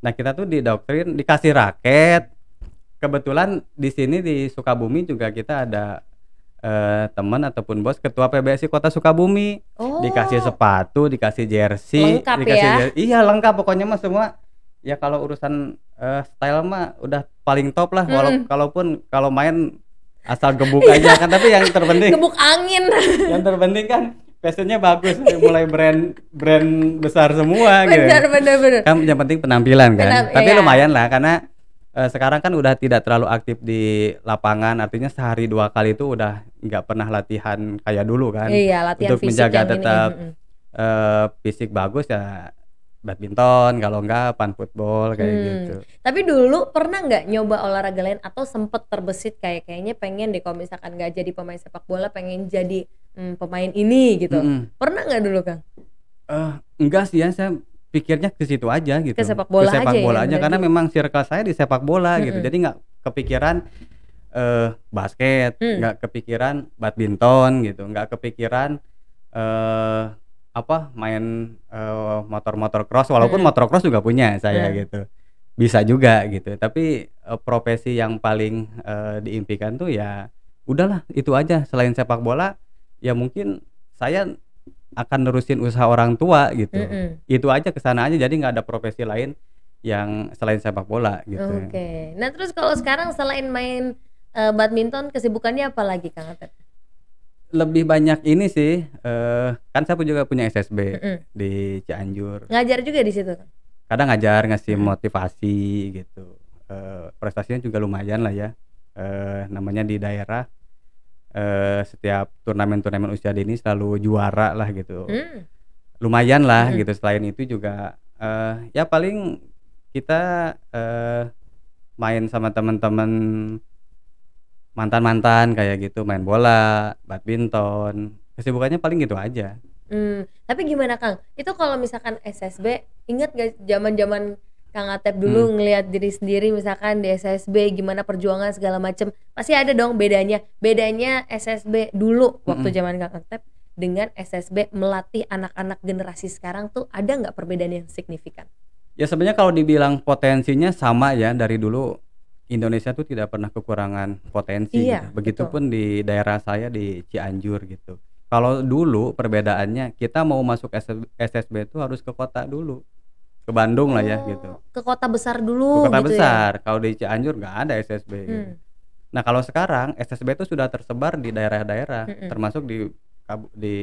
Nah kita tuh didoktrin dikasih raket, kebetulan di sini di Sukabumi juga kita ada eh, teman ataupun bos ketua PBSI Kota Sukabumi Oh. dikasih sepatu, dikasih jersey, Lengkap dikasih ya? jer- iya lengkap pokoknya mah semua. Ya kalau urusan eh, style mah udah paling top lah. Walau Mm-mm. kalaupun kalau main asal gebuk aja kan, tapi yang terpenting Gebuk angin. yang terpenting kan fashionnya bagus, mulai brand brand besar semua gitu. benar benar benar. Kan yang penting penampilan kan. Penam- tapi iya. lumayan lah karena eh, sekarang kan udah tidak terlalu aktif di lapangan, artinya sehari dua kali itu udah nggak pernah latihan kayak dulu kan Iya, latihan untuk fisik menjaga yang ini. tetap Mm-mm. eh, fisik bagus ya badminton kalau enggak pan football kayak Hmm. gitu Tapi dulu pernah nggak nyoba olahraga lain atau sempet terbesit kayak kayaknya pengen deh kalau misalkan nggak jadi pemain sepak bola pengen jadi hmm, pemain ini gitu. Mm-mm. Pernah nggak dulu Kang? Eh, enggak sih ya saya pikirnya ke situ aja gitu Ke sepak bola sepak aja ya, bola aja bener karena memang circle saya di sepak bola gitu Mm-mm. jadi nggak kepikiran eh basket Hmm. nggak kepikiran badminton gitu nggak kepikiran eh apa main eh, motor-motor cross walaupun Mm-mm. motor cross juga punya saya Hmm. gitu bisa juga gitu tapi eh, profesi yang paling eh, diimpikan tuh ya udahlah itu aja selain sepak bola ya mungkin saya akan nerusin usaha orang tua gitu Mm-mm. itu aja ke sana aja jadi nggak ada profesi lain yang selain sepak bola gitu Oke. Nah terus kalau sekarang selain main eh, badminton kesibukannya apa lagi Kang Atep? lebih banyak ini sih eh kan saya juga punya SSB Mm-mm. di Cianjur Ngajar juga di situ. Kadang ngajar ngasih Mm. motivasi gitu Eh, prestasinya juga lumayan lah ya eh namanya di daerah eh setiap turnamen-turnamen usia dini selalu juara lah gitu Hmm. lumayan lah Mm-mm. gitu selain itu juga eh ya paling kita eh main sama teman-teman mantan-mantan kayak gitu main bola badminton kesibukannya paling gitu aja Hmm, tapi gimana Kang? Itu kalau misalkan SSB, ingat gak zaman-zaman Kang Atep dulu Hmm. ngelihat diri sendiri misalkan di SSB gimana perjuangan segala macem pasti ada dong bedanya. Bedanya SSB dulu waktu Mm-mm. zaman Kang Atep dengan SSB melatih anak-anak generasi sekarang tuh ada nggak perbedaan yang signifikan? ya sebenarnya kalau dibilang potensinya sama ya dari dulu Indonesia tuh tidak pernah kekurangan potensi Iya, gitu. begitupun di daerah saya di Cianjur gitu kalau dulu perbedaannya kita mau masuk SSB itu harus ke kota dulu ke Bandung lah ya Oh, gitu Ke kota besar ke dulu kota gitu ya. besar kalau di Cianjur nggak ada SSB gitu. Hmm. Nah kalau sekarang SSB itu sudah tersebar di daerah-daerah, Mm-mm. termasuk di di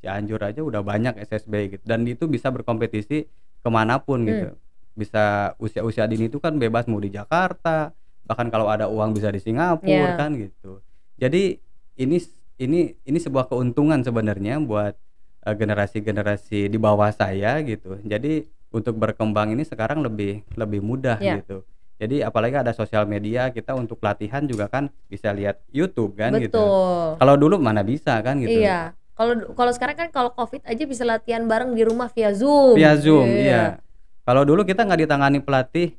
Cianjur aja udah banyak SSB gitu, dan itu bisa berkompetisi ke mana pun gitu. Bisa usia-usia dini itu kan bebas mau di Jakarta, bahkan kalau ada uang bisa di Yeah. Singapura kan gitu. Jadi ini ini ini sebuah keuntungan sebenarnya buat eh, generasi-generasi di bawah saya gitu. Jadi untuk berkembang ini sekarang lebih lebih mudah Yeah. gitu. Jadi apalagi ada sosial media kita untuk latihan juga kan bisa lihat YouTube kan gitu. Betul. Kalau dulu mana bisa kan gitu. Iya. Kalau kalau sekarang kan kalau Covid aja bisa latihan bareng di rumah via Zoom. Via Zoom, iya. Kalau dulu kita nggak ditangani pelatih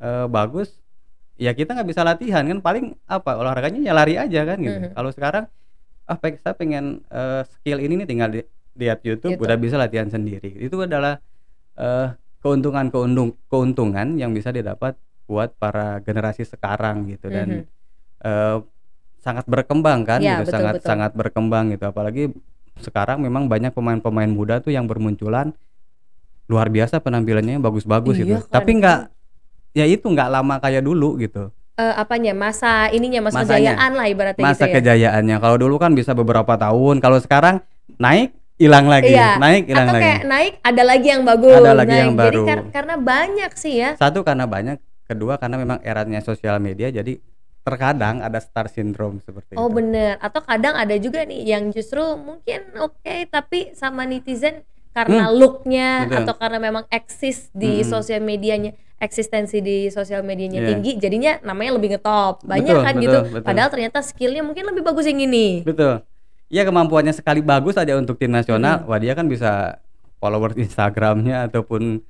eh, bagus, ya kita nggak bisa latihan kan paling apa olahraganya ya lari aja kan gitu. Mhm. Kalau sekarang ah saya pengen eh, skill ini nih tinggal di, lihat YouTube, YouTube. udah bisa latihan sendiri. Itu adalah keuntungan keuntung keuntungan yang bisa didapat buat para generasi sekarang gitu dan Mhm. eh, sangat berkembang kan Iya, gitu betul, sangat betul. sangat berkembang gitu apalagi sekarang memang banyak pemain-pemain muda tuh yang bermunculan luar biasa penampilannya bagus-bagus Iya, gitu keren tapi nggak ya itu nggak lama kayak dulu gitu Eh, apanya masa ininya masa Masanya. kejayaan lah ibaratnya masa gitu ya. kejayaannya kalau dulu kan bisa beberapa tahun kalau sekarang naik hilang lagi Iya. naik hilang Atau lagi kayak naik ada lagi yang bagus. Ada lagi Nah, yang Jadi baru. kar- karena banyak sih ya. satu karena banyak kedua karena memang eranya sosial media jadi terkadang ada star syndrome seperti Oh itu bener. Atau kadang ada juga nih yang justru mungkin oke tapi sama netizen karena looknya betul. atau karena memang eksis di Mm-mm. sosial medianya eksistensi di sosial medianya Iya. tinggi jadinya namanya lebih ngetop banyak Betul, kan betul, gitu betul. padahal ternyata skillnya mungkin lebih bagus yang ini Betul. Iya kemampuannya sekali bagus aja untuk tim nasional, wah dia kan bisa followers Instagramnya ataupun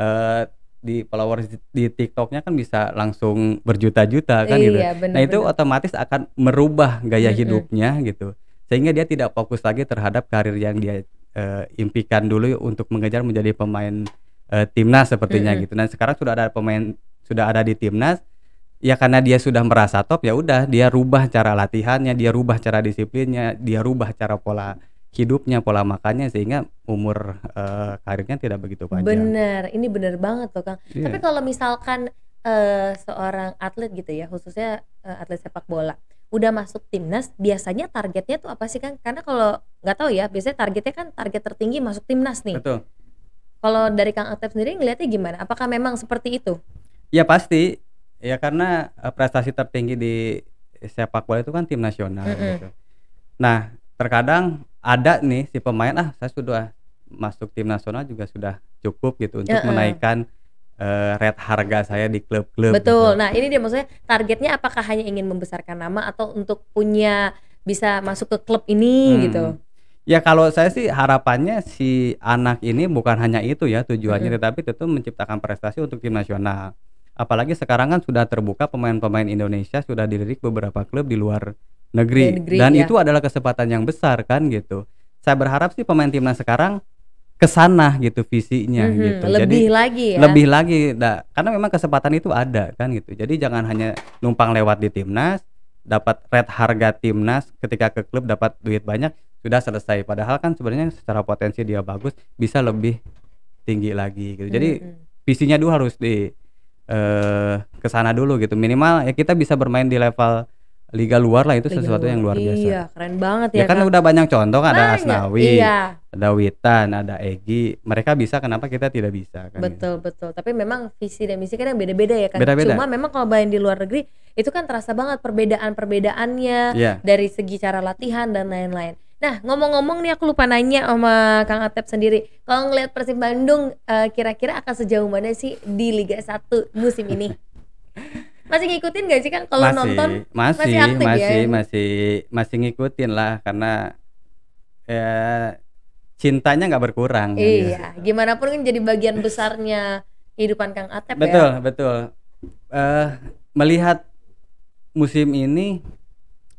eh, di followers di, TikToknya kan bisa langsung berjuta-juta kan gitu. iya bener Nah itu otomatis akan merubah gaya Mm-mm. hidupnya gitu, sehingga dia tidak fokus lagi terhadap karir yang dia eh, impikan dulu untuk mengejar menjadi pemain eh, timnas sepertinya Mm-mm. gitu. Nah sekarang sudah ada pemain sudah ada di timnas, ya karena dia sudah merasa top ya udah dia rubah cara latihannya, dia rubah cara disiplinnya, dia rubah cara pola hidupnya, pola makannya sehingga umur uh, karirnya tidak begitu panjang. Bener, ini bener banget tuh Kang. Iya. Tapi kalau misalkan uh, seorang atlet gitu ya, khususnya uh, atlet sepak bola, udah masuk timnas, biasanya targetnya tuh apa sih Kang? Karena kalau nggak tahu ya, biasanya targetnya kan target tertinggi masuk timnas nih. Betul. Kalau dari Kang Atep sendiri ngelihatnya gimana? Apakah memang seperti itu? Ya pasti. Ya karena uh, prestasi tertinggi di sepak bola itu kan tim nasional Mm-mm. gitu. Nah, terkadang ada nih si pemain ah saya sudah masuk tim nasional juga sudah cukup gitu untuk Heeh. menaikkan eh, rate harga saya di klub-klub. Betul. gitu. Nah, ini dia maksudnya targetnya apakah hanya ingin membesarkan nama atau untuk punya bisa masuk ke klub ini Hmm. gitu? Ya kalau saya sih harapannya si anak ini bukan hanya itu ya tujuannya, Mm-mm. tetapi tentu menciptakan prestasi untuk tim nasional. Apalagi sekarang kan sudah terbuka pemain-pemain Indonesia sudah dilirik beberapa klub di luar negeri, Di negeri, dan ya. itu adalah kesempatan yang besar kan gitu. Saya berharap sih pemain timnas sekarang ke sana gitu visinya Mhm, gitu. Lebih lagi ya. lebih lagi, nah, karena memang kesempatan itu ada kan gitu. Jadi jangan hanya numpang lewat di timnas, dapat rate harga timnas, ketika ke klub dapat duit banyak sudah selesai. Padahal kan sebenarnya secara potensi dia bagus, bisa lebih tinggi lagi gitu. Jadi Mhm. visinya dulu harus di eh ke sana dulu gitu. Minimal ya kita bisa bermain di level liga luar lah itu Liga sesuatu yang luar biasa. Iya, keren banget Ya ya. kan Kang. udah banyak contoh kan ada Banyak. Asnawi, Iya, ada Witan, ada Egi. Mereka bisa kenapa kita tidak bisa kan? gitu. betul betul. Tapi memang visi dan misi kan yang beda-beda ya kan. Beda-beda. Cuma memang kalau main di luar negeri itu kan terasa banget perbedaan-perbedaannya Iya. dari segi cara latihan dan lain-lain. Nah, ngomong-ngomong nih aku lupa nanya sama Kang Atep sendiri. Kalau ngelihat Persib Bandung eh, kira-kira akan sejauh mana sih di Liga 1 musim ini? Masih ngikutin gak sih Kang kalau nonton? masih masih aktif ya? masih masih masih ngikutin lah karena ya cintanya nggak berkurang kan gitu. Iya, gimana pun kan jadi bagian besarnya kehidupan Kang Atep betul ya. betul Eh, melihat musim ini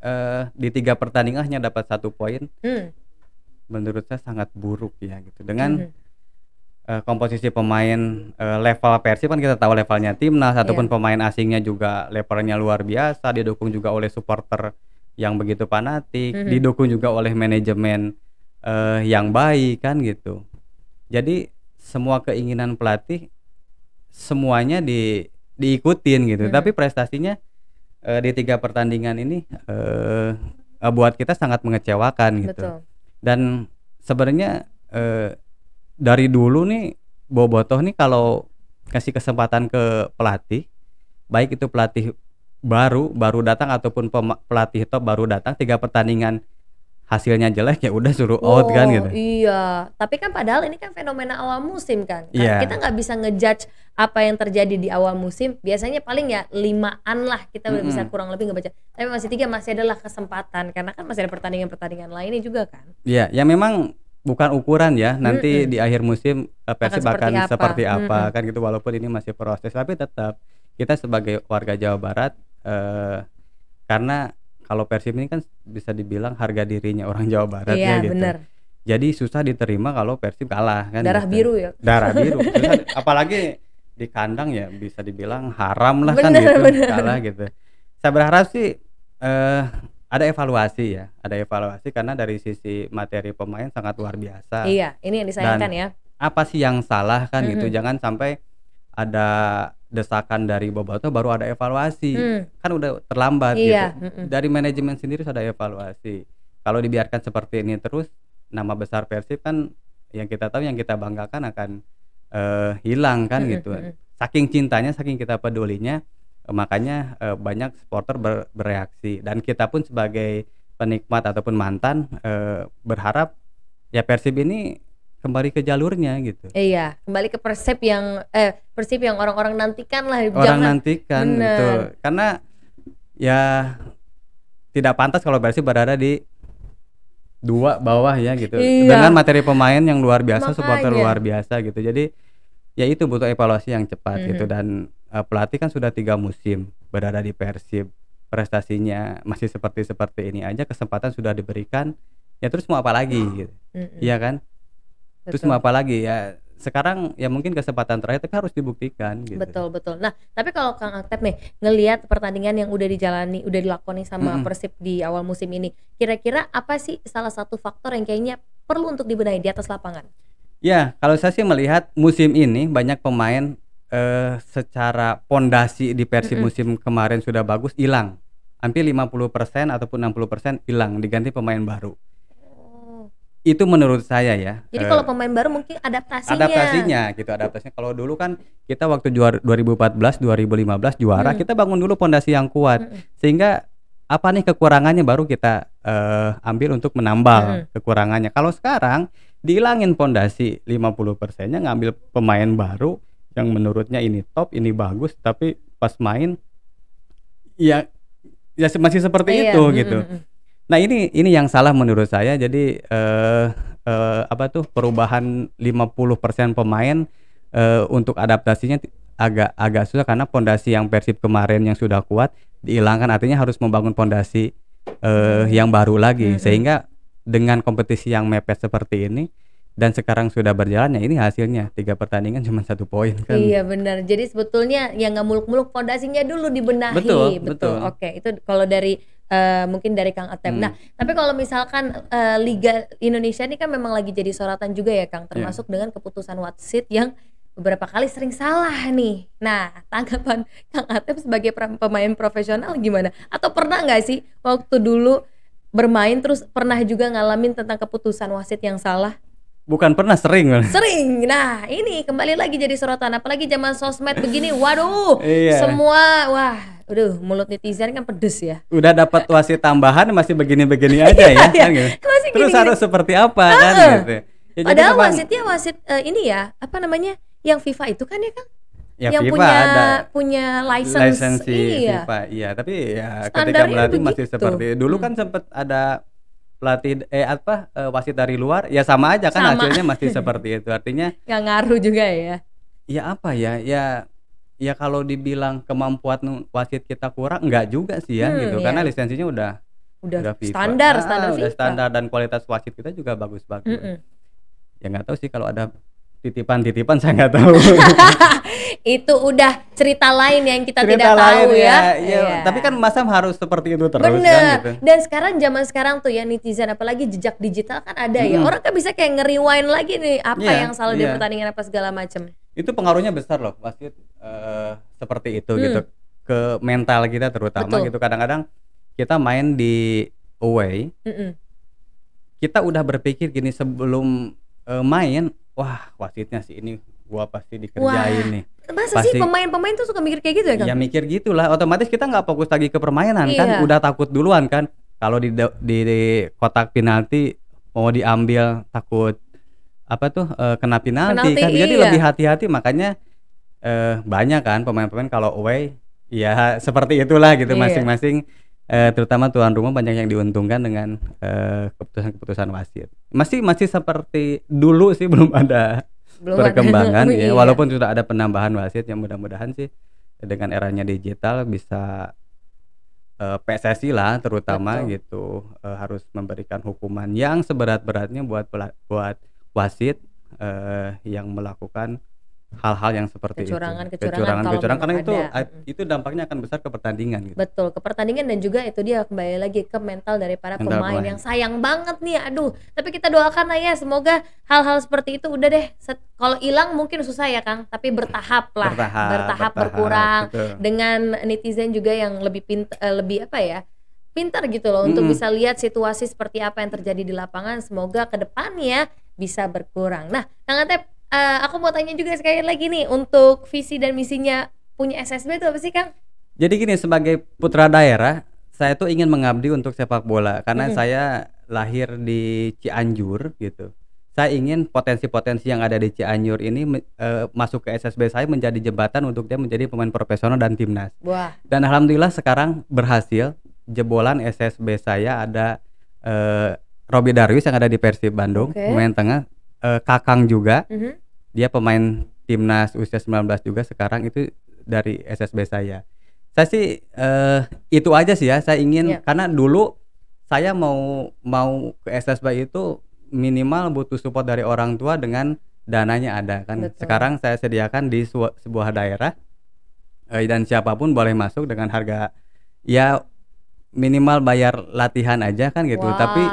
eh, di tiga pertandingan hanya dapat satu poin Hmm. menurut saya sangat buruk ya gitu dengan Mhm. eh, komposisi pemain eh, level Persib kan kita tahu levelnya timnas ataupun Iya. pemain asingnya juga levelnya luar biasa didukung juga oleh supporter yang begitu fanatik Mhm. didukung juga oleh manajemen eh, yang baik kan gitu jadi semua keinginan pelatih semuanya di diikutin gitu Mhm. tapi prestasinya eh, di tiga pertandingan ini eh, buat kita sangat mengecewakan gitu Betul. dan sebenarnya eh, dari dulu nih Bobotoh nih kalau kasih kesempatan ke pelatih baik itu pelatih baru baru datang ataupun pelatih top baru datang tiga pertandingan hasilnya jelek ya udah suruh out kan Oh, gitu Iya, tapi kan padahal ini kan fenomena awal musim kan. Kan Iya. Kita nggak bisa ngejudge apa yang terjadi di awal musim. Biasanya paling ya limaan lah kita udah bisa Mm-mm. kurang lebih ngebaca. Tapi masih tiga masih adalah kesempatan karena kan masih ada pertandingan-pertandingan lainnya juga kan. ya ya memang bukan ukuran ya nanti Mm-mm. di akhir musim eh, Persib seperti akan apa. seperti apa Mm-mm. kan gitu walaupun ini masih proses tapi tetap kita sebagai warga Jawa Barat eh, karena kalau Persib ini kan bisa dibilang harga dirinya orang Jawa Barat Iya, ya gitu bener. jadi susah diterima kalau Persib kalah kan Darah gitu. biru ya. darah biru Susah apalagi di kandang ya bisa dibilang haram lah kan Bener, gitu bener. kalah gitu saya berharap sih eh ada evaluasi ya ada evaluasi karena dari sisi materi pemain sangat luar biasa Iya, ini yang disayangkan ya. apa sih yang salah kan gitu Mhm. jangan sampai ada desakan dari Boboto baru ada evaluasi. Hmm, kan udah terlambat Iya, gitu. mm-mm. dari manajemen sendiri sudah ada evaluasi. Kalau dibiarkan seperti ini terus nama besar Persib kan yang kita tahu yang kita banggakan akan eh, hilang kan Mm-mm, gitu. mm-mm. saking cintanya saking kita pedulinya eh, makanya eh, banyak supporter ber- bereaksi. Dan kita pun sebagai penikmat ataupun mantan eh, berharap ya Persib ini kembali ke jalurnya gitu Iya, kembali ke persep yang eh persip yang orang-orang nantikan lah. orang Jangan nantikan Bener. betul karena ya tidak pantas kalau Persib berada di dua bawah ya gitu Iya. dengan materi pemain yang luar biasa supporter Makanya. luar biasa gitu jadi ya itu butuh evaluasi yang cepat gitu Mhm. dan eh, pelatih kan sudah tiga musim berada di Persib prestasinya masih seperti seperti ini aja kesempatan sudah diberikan ya terus mau apa lagi gitu Mm-mm. iya kan terus Betul. mau apa lagi ya sekarang ya mungkin kesempatan terakhir tapi harus dibuktikan gitu. Betul betul. Nah, tapi kalau Kang Atep nih ngelihat pertandingan yang udah dijalani, udah dilakoni sama Mm-mm. Persib di awal musim ini, kira-kira apa sih salah satu faktor yang kayaknya perlu untuk dibenahi di atas lapangan? Ya, kalau saya sih melihat musim ini banyak pemain eh, secara pondasi di Persib Mm-mm. musim kemarin sudah bagus hilang. Hampir 50% ataupun 60% hilang diganti pemain baru. Itu menurut saya ya. Jadi eh, kalau pemain baru mungkin adaptasinya. adaptasinya gitu adaptasinya kalau dulu kan kita waktu juara 2014 2015 juara Hmm. kita bangun dulu pondasi yang kuat Mm-mm. sehingga apa nih kekurangannya baru kita eh, ambil untuk menambal Mm-mm. kekurangannya kalau sekarang dihilangin pondasi 50 persennya ngambil pemain baru yang menurutnya ini top ini bagus tapi pas main ya ya masih seperti Iya, itu gitu mm-mm. Nah ini ini yang salah menurut saya. Jadi eh, eh, apa tuh perubahan 50% pemain eh, untuk adaptasinya agak agak susah karena pondasi yang Persib kemarin yang sudah kuat dihilangkan artinya harus membangun pondasi eh, yang baru lagi Mm-mm. sehingga dengan kompetisi yang mepet seperti ini dan sekarang sudah berjalan ya ini hasilnya tiga pertandingan cuma satu poin kan. Iya benar. Jadi sebetulnya yang nggak muluk-muluk fondasinya dulu dibenahi. Betul, betul. Oke, itu kalau dari eh, mungkin dari Kang Atep. Hmm. Nah, tapi kalau misalkan eh, Liga Indonesia ini kan memang lagi jadi sorotan juga ya Iya. Kang, termasuk dengan keputusan wasit yang beberapa kali sering salah nih. Nah, tanggapan Kang Atep sebagai pemain profesional gimana? Atau pernah nggak sih waktu dulu bermain terus pernah juga ngalamin tentang keputusan wasit yang salah? Bukan pernah sering. Sering. Nah, ini kembali lagi jadi sorotan apalagi zaman sosmed begini. Waduh, Iya. semua wah, aduh mulut netizen kan pedes ya. udah dapat wasit tambahan masih begini-begini aja ya Iya, kan gitu. Masih Terus gini-gini. harus seperti apa kan Heeh. gitu. Ya, jadi Padahal memang- wasitnya wasit eh, ini ya, apa namanya? Yang FIFA itu kan ya Kang? ya yang FIFA punya ada punya license. lisensi iya. FIFA iya tapi ya ketika Standarnya melatih masih begitu. seperti dulu Hmm. kan sempat ada pelatih eh apa eh, wasit dari luar ya sama aja kan Sama. hasilnya masih seperti itu artinya Nggak ngaruh juga ya. ya apa ya ya ya kalau dibilang kemampuan wasit kita kurang enggak juga sih ya Hmm, gitu iya. karena lisensinya udah Udah, udah FIFA. standar, Ah, standar udah FIFA. standar dan kualitas wasit kita juga bagus-bagus Mm-mm. ya nggak tahu sih kalau ada titipan-titipan saya nggak tahu Itu udah cerita lain yang kita cerita tidak tahu lain ya. ya, ya. Iya. tapi kan masa harus seperti itu terus Bener. kan gitu Dan sekarang zaman sekarang tuh ya netizen apalagi jejak digital kan ada ya. Mm-mm. Orang kan bisa kayak nge-rewind lagi nih apa Iya, yang salah di iya. pertandingan apa segala macem. Itu pengaruhnya besar loh wasit eh, seperti itu Hmm. gitu ke mental kita terutama Betul. gitu kadang-kadang kita main di away Mm-mm. kita udah berpikir gini sebelum eh, main wah wasitnya sih ini gua pasti dikerjain nih Masa sih Pasti- pemain-pemain tuh suka mikir kayak gitu ya kan? ya mikir gitulah otomatis kita nggak fokus lagi ke permainan kan Iya. udah takut duluan kan kalau di, di di kotak penalti mau diambil takut apa tuh eh, kena penalti, Penalti, kan jadi iya. lebih hati-hati makanya eh, banyak kan pemain-pemain kalau away ya seperti itulah gitu Iya. masing-masing eh, terutama tuan rumah banyak yang diuntungkan dengan keputusan-keputusan wasit masih masih seperti dulu sih belum ada Belum ada. perkembangan ya Iya. walaupun sudah ada penambahan wasit yang mudah-mudahan sih dengan eranya digital bisa eh, PSSI lah terutama Betul. gitu eh, harus memberikan hukuman yang seberat-beratnya buat buat wasit eh, yang melakukan hal-hal yang seperti Kecurangan- itu kecurangan kalau kecurangan karena itu ada. a- itu dampaknya akan besar ke pertandingan gitu Betul, ke pertandingan dan juga itu dia kembali lagi ke mental dari para Mental pemain pemain. yang sayang banget nih. Aduh, tapi kita doakan lah ya semoga hal-hal seperti itu udah deh. Kalau hilang mungkin susah ya, Kang, tapi bertahap lah. bertahap bertahap, berkurang betul. dengan netizen juga yang lebih pint eh, lebih apa ya? pintar gitu loh untuk Mm-mm. bisa lihat situasi seperti apa yang terjadi di lapangan. Semoga ke depannya bisa berkurang. Nah, Kang Atep, eh, aku mau tanya juga sekali lagi nih untuk visi dan misinya punya SSB itu apa sih, Kang? Jadi gini sebagai putra daerah, saya tuh ingin mengabdi untuk sepak bola karena Mm-mm. saya lahir di Cianjur gitu. Saya ingin potensi-potensi yang ada di Cianjur ini eh, masuk ke SSB saya menjadi jembatan untuk dia menjadi pemain profesional dan timnas. Wah, Dan alhamdulillah sekarang berhasil. Jebolan SSB saya ada eh, Robi Darwis yang ada di Persib Bandung, Oke. pemain tengah, eh, Kakang juga mhm. dia pemain timnas usia 19 juga sekarang itu dari SSB saya. Saya sih eh, itu aja sih ya. Saya ingin Iya. karena dulu saya mau mau ke SSB itu minimal butuh support dari orang tua dengan dananya ada kan. Betul. Sekarang saya sediakan di sebuah daerah eh, dan siapa pun boleh masuk dengan harga ya minimal bayar latihan aja kan gitu. Wow. tapi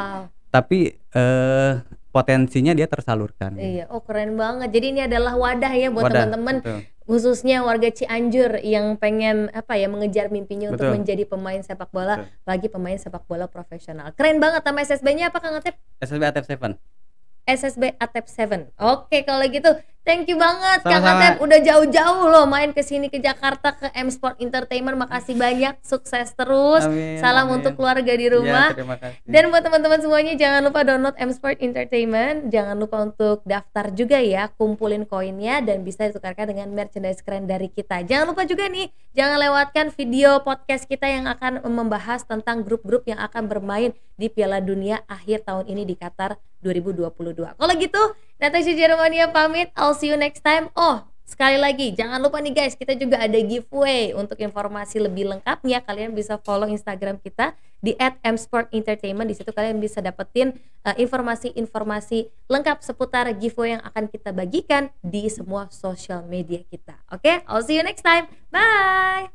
eh, potensinya dia tersalurkan. Iya, oh keren banget. Jadi ini adalah wadah ya buat teman-teman khususnya warga Cianjur yang pengen apa ya mengejar mimpinya untuk Betul. menjadi pemain sepak bola, Betul. lagi pemain sepak bola profesional. Keren banget nama SSB-nya apa Kang Atep? SSB Atep 7. SSB Atep 7. Oke, kalau gitu thank you banget Kang Sama-sama. Atep udah jauh-jauh loh main ke sini ke Jakarta ke M Sport Entertainment. Makasih banyak, sukses terus. Amin, Salam amin. untuk keluarga di rumah. Ya, terima kasih. Dan buat teman-teman semuanya jangan lupa download M Sport Entertainment, jangan lupa untuk daftar juga ya, kumpulin koinnya dan bisa ditukarkan dengan merchandise keren dari kita. Jangan lupa juga nih, jangan lewatkan video podcast kita yang akan membahas tentang grup-grup yang akan bermain di Piala Dunia akhir tahun ini di Qatar 2022. Kalau gitu, Natasha Jeromania pamit. I'll see you next time. Oh, sekali lagi, jangan lupa nih guys, kita juga ada giveaway. Untuk informasi lebih lengkapnya, kalian bisa follow Instagram kita di @msportentertainment. Di situ kalian bisa dapetin eh, informasi-informasi uh, lengkap seputar giveaway yang akan kita bagikan di semua sosial media kita. Oke, okay? I'll see you next time. Bye.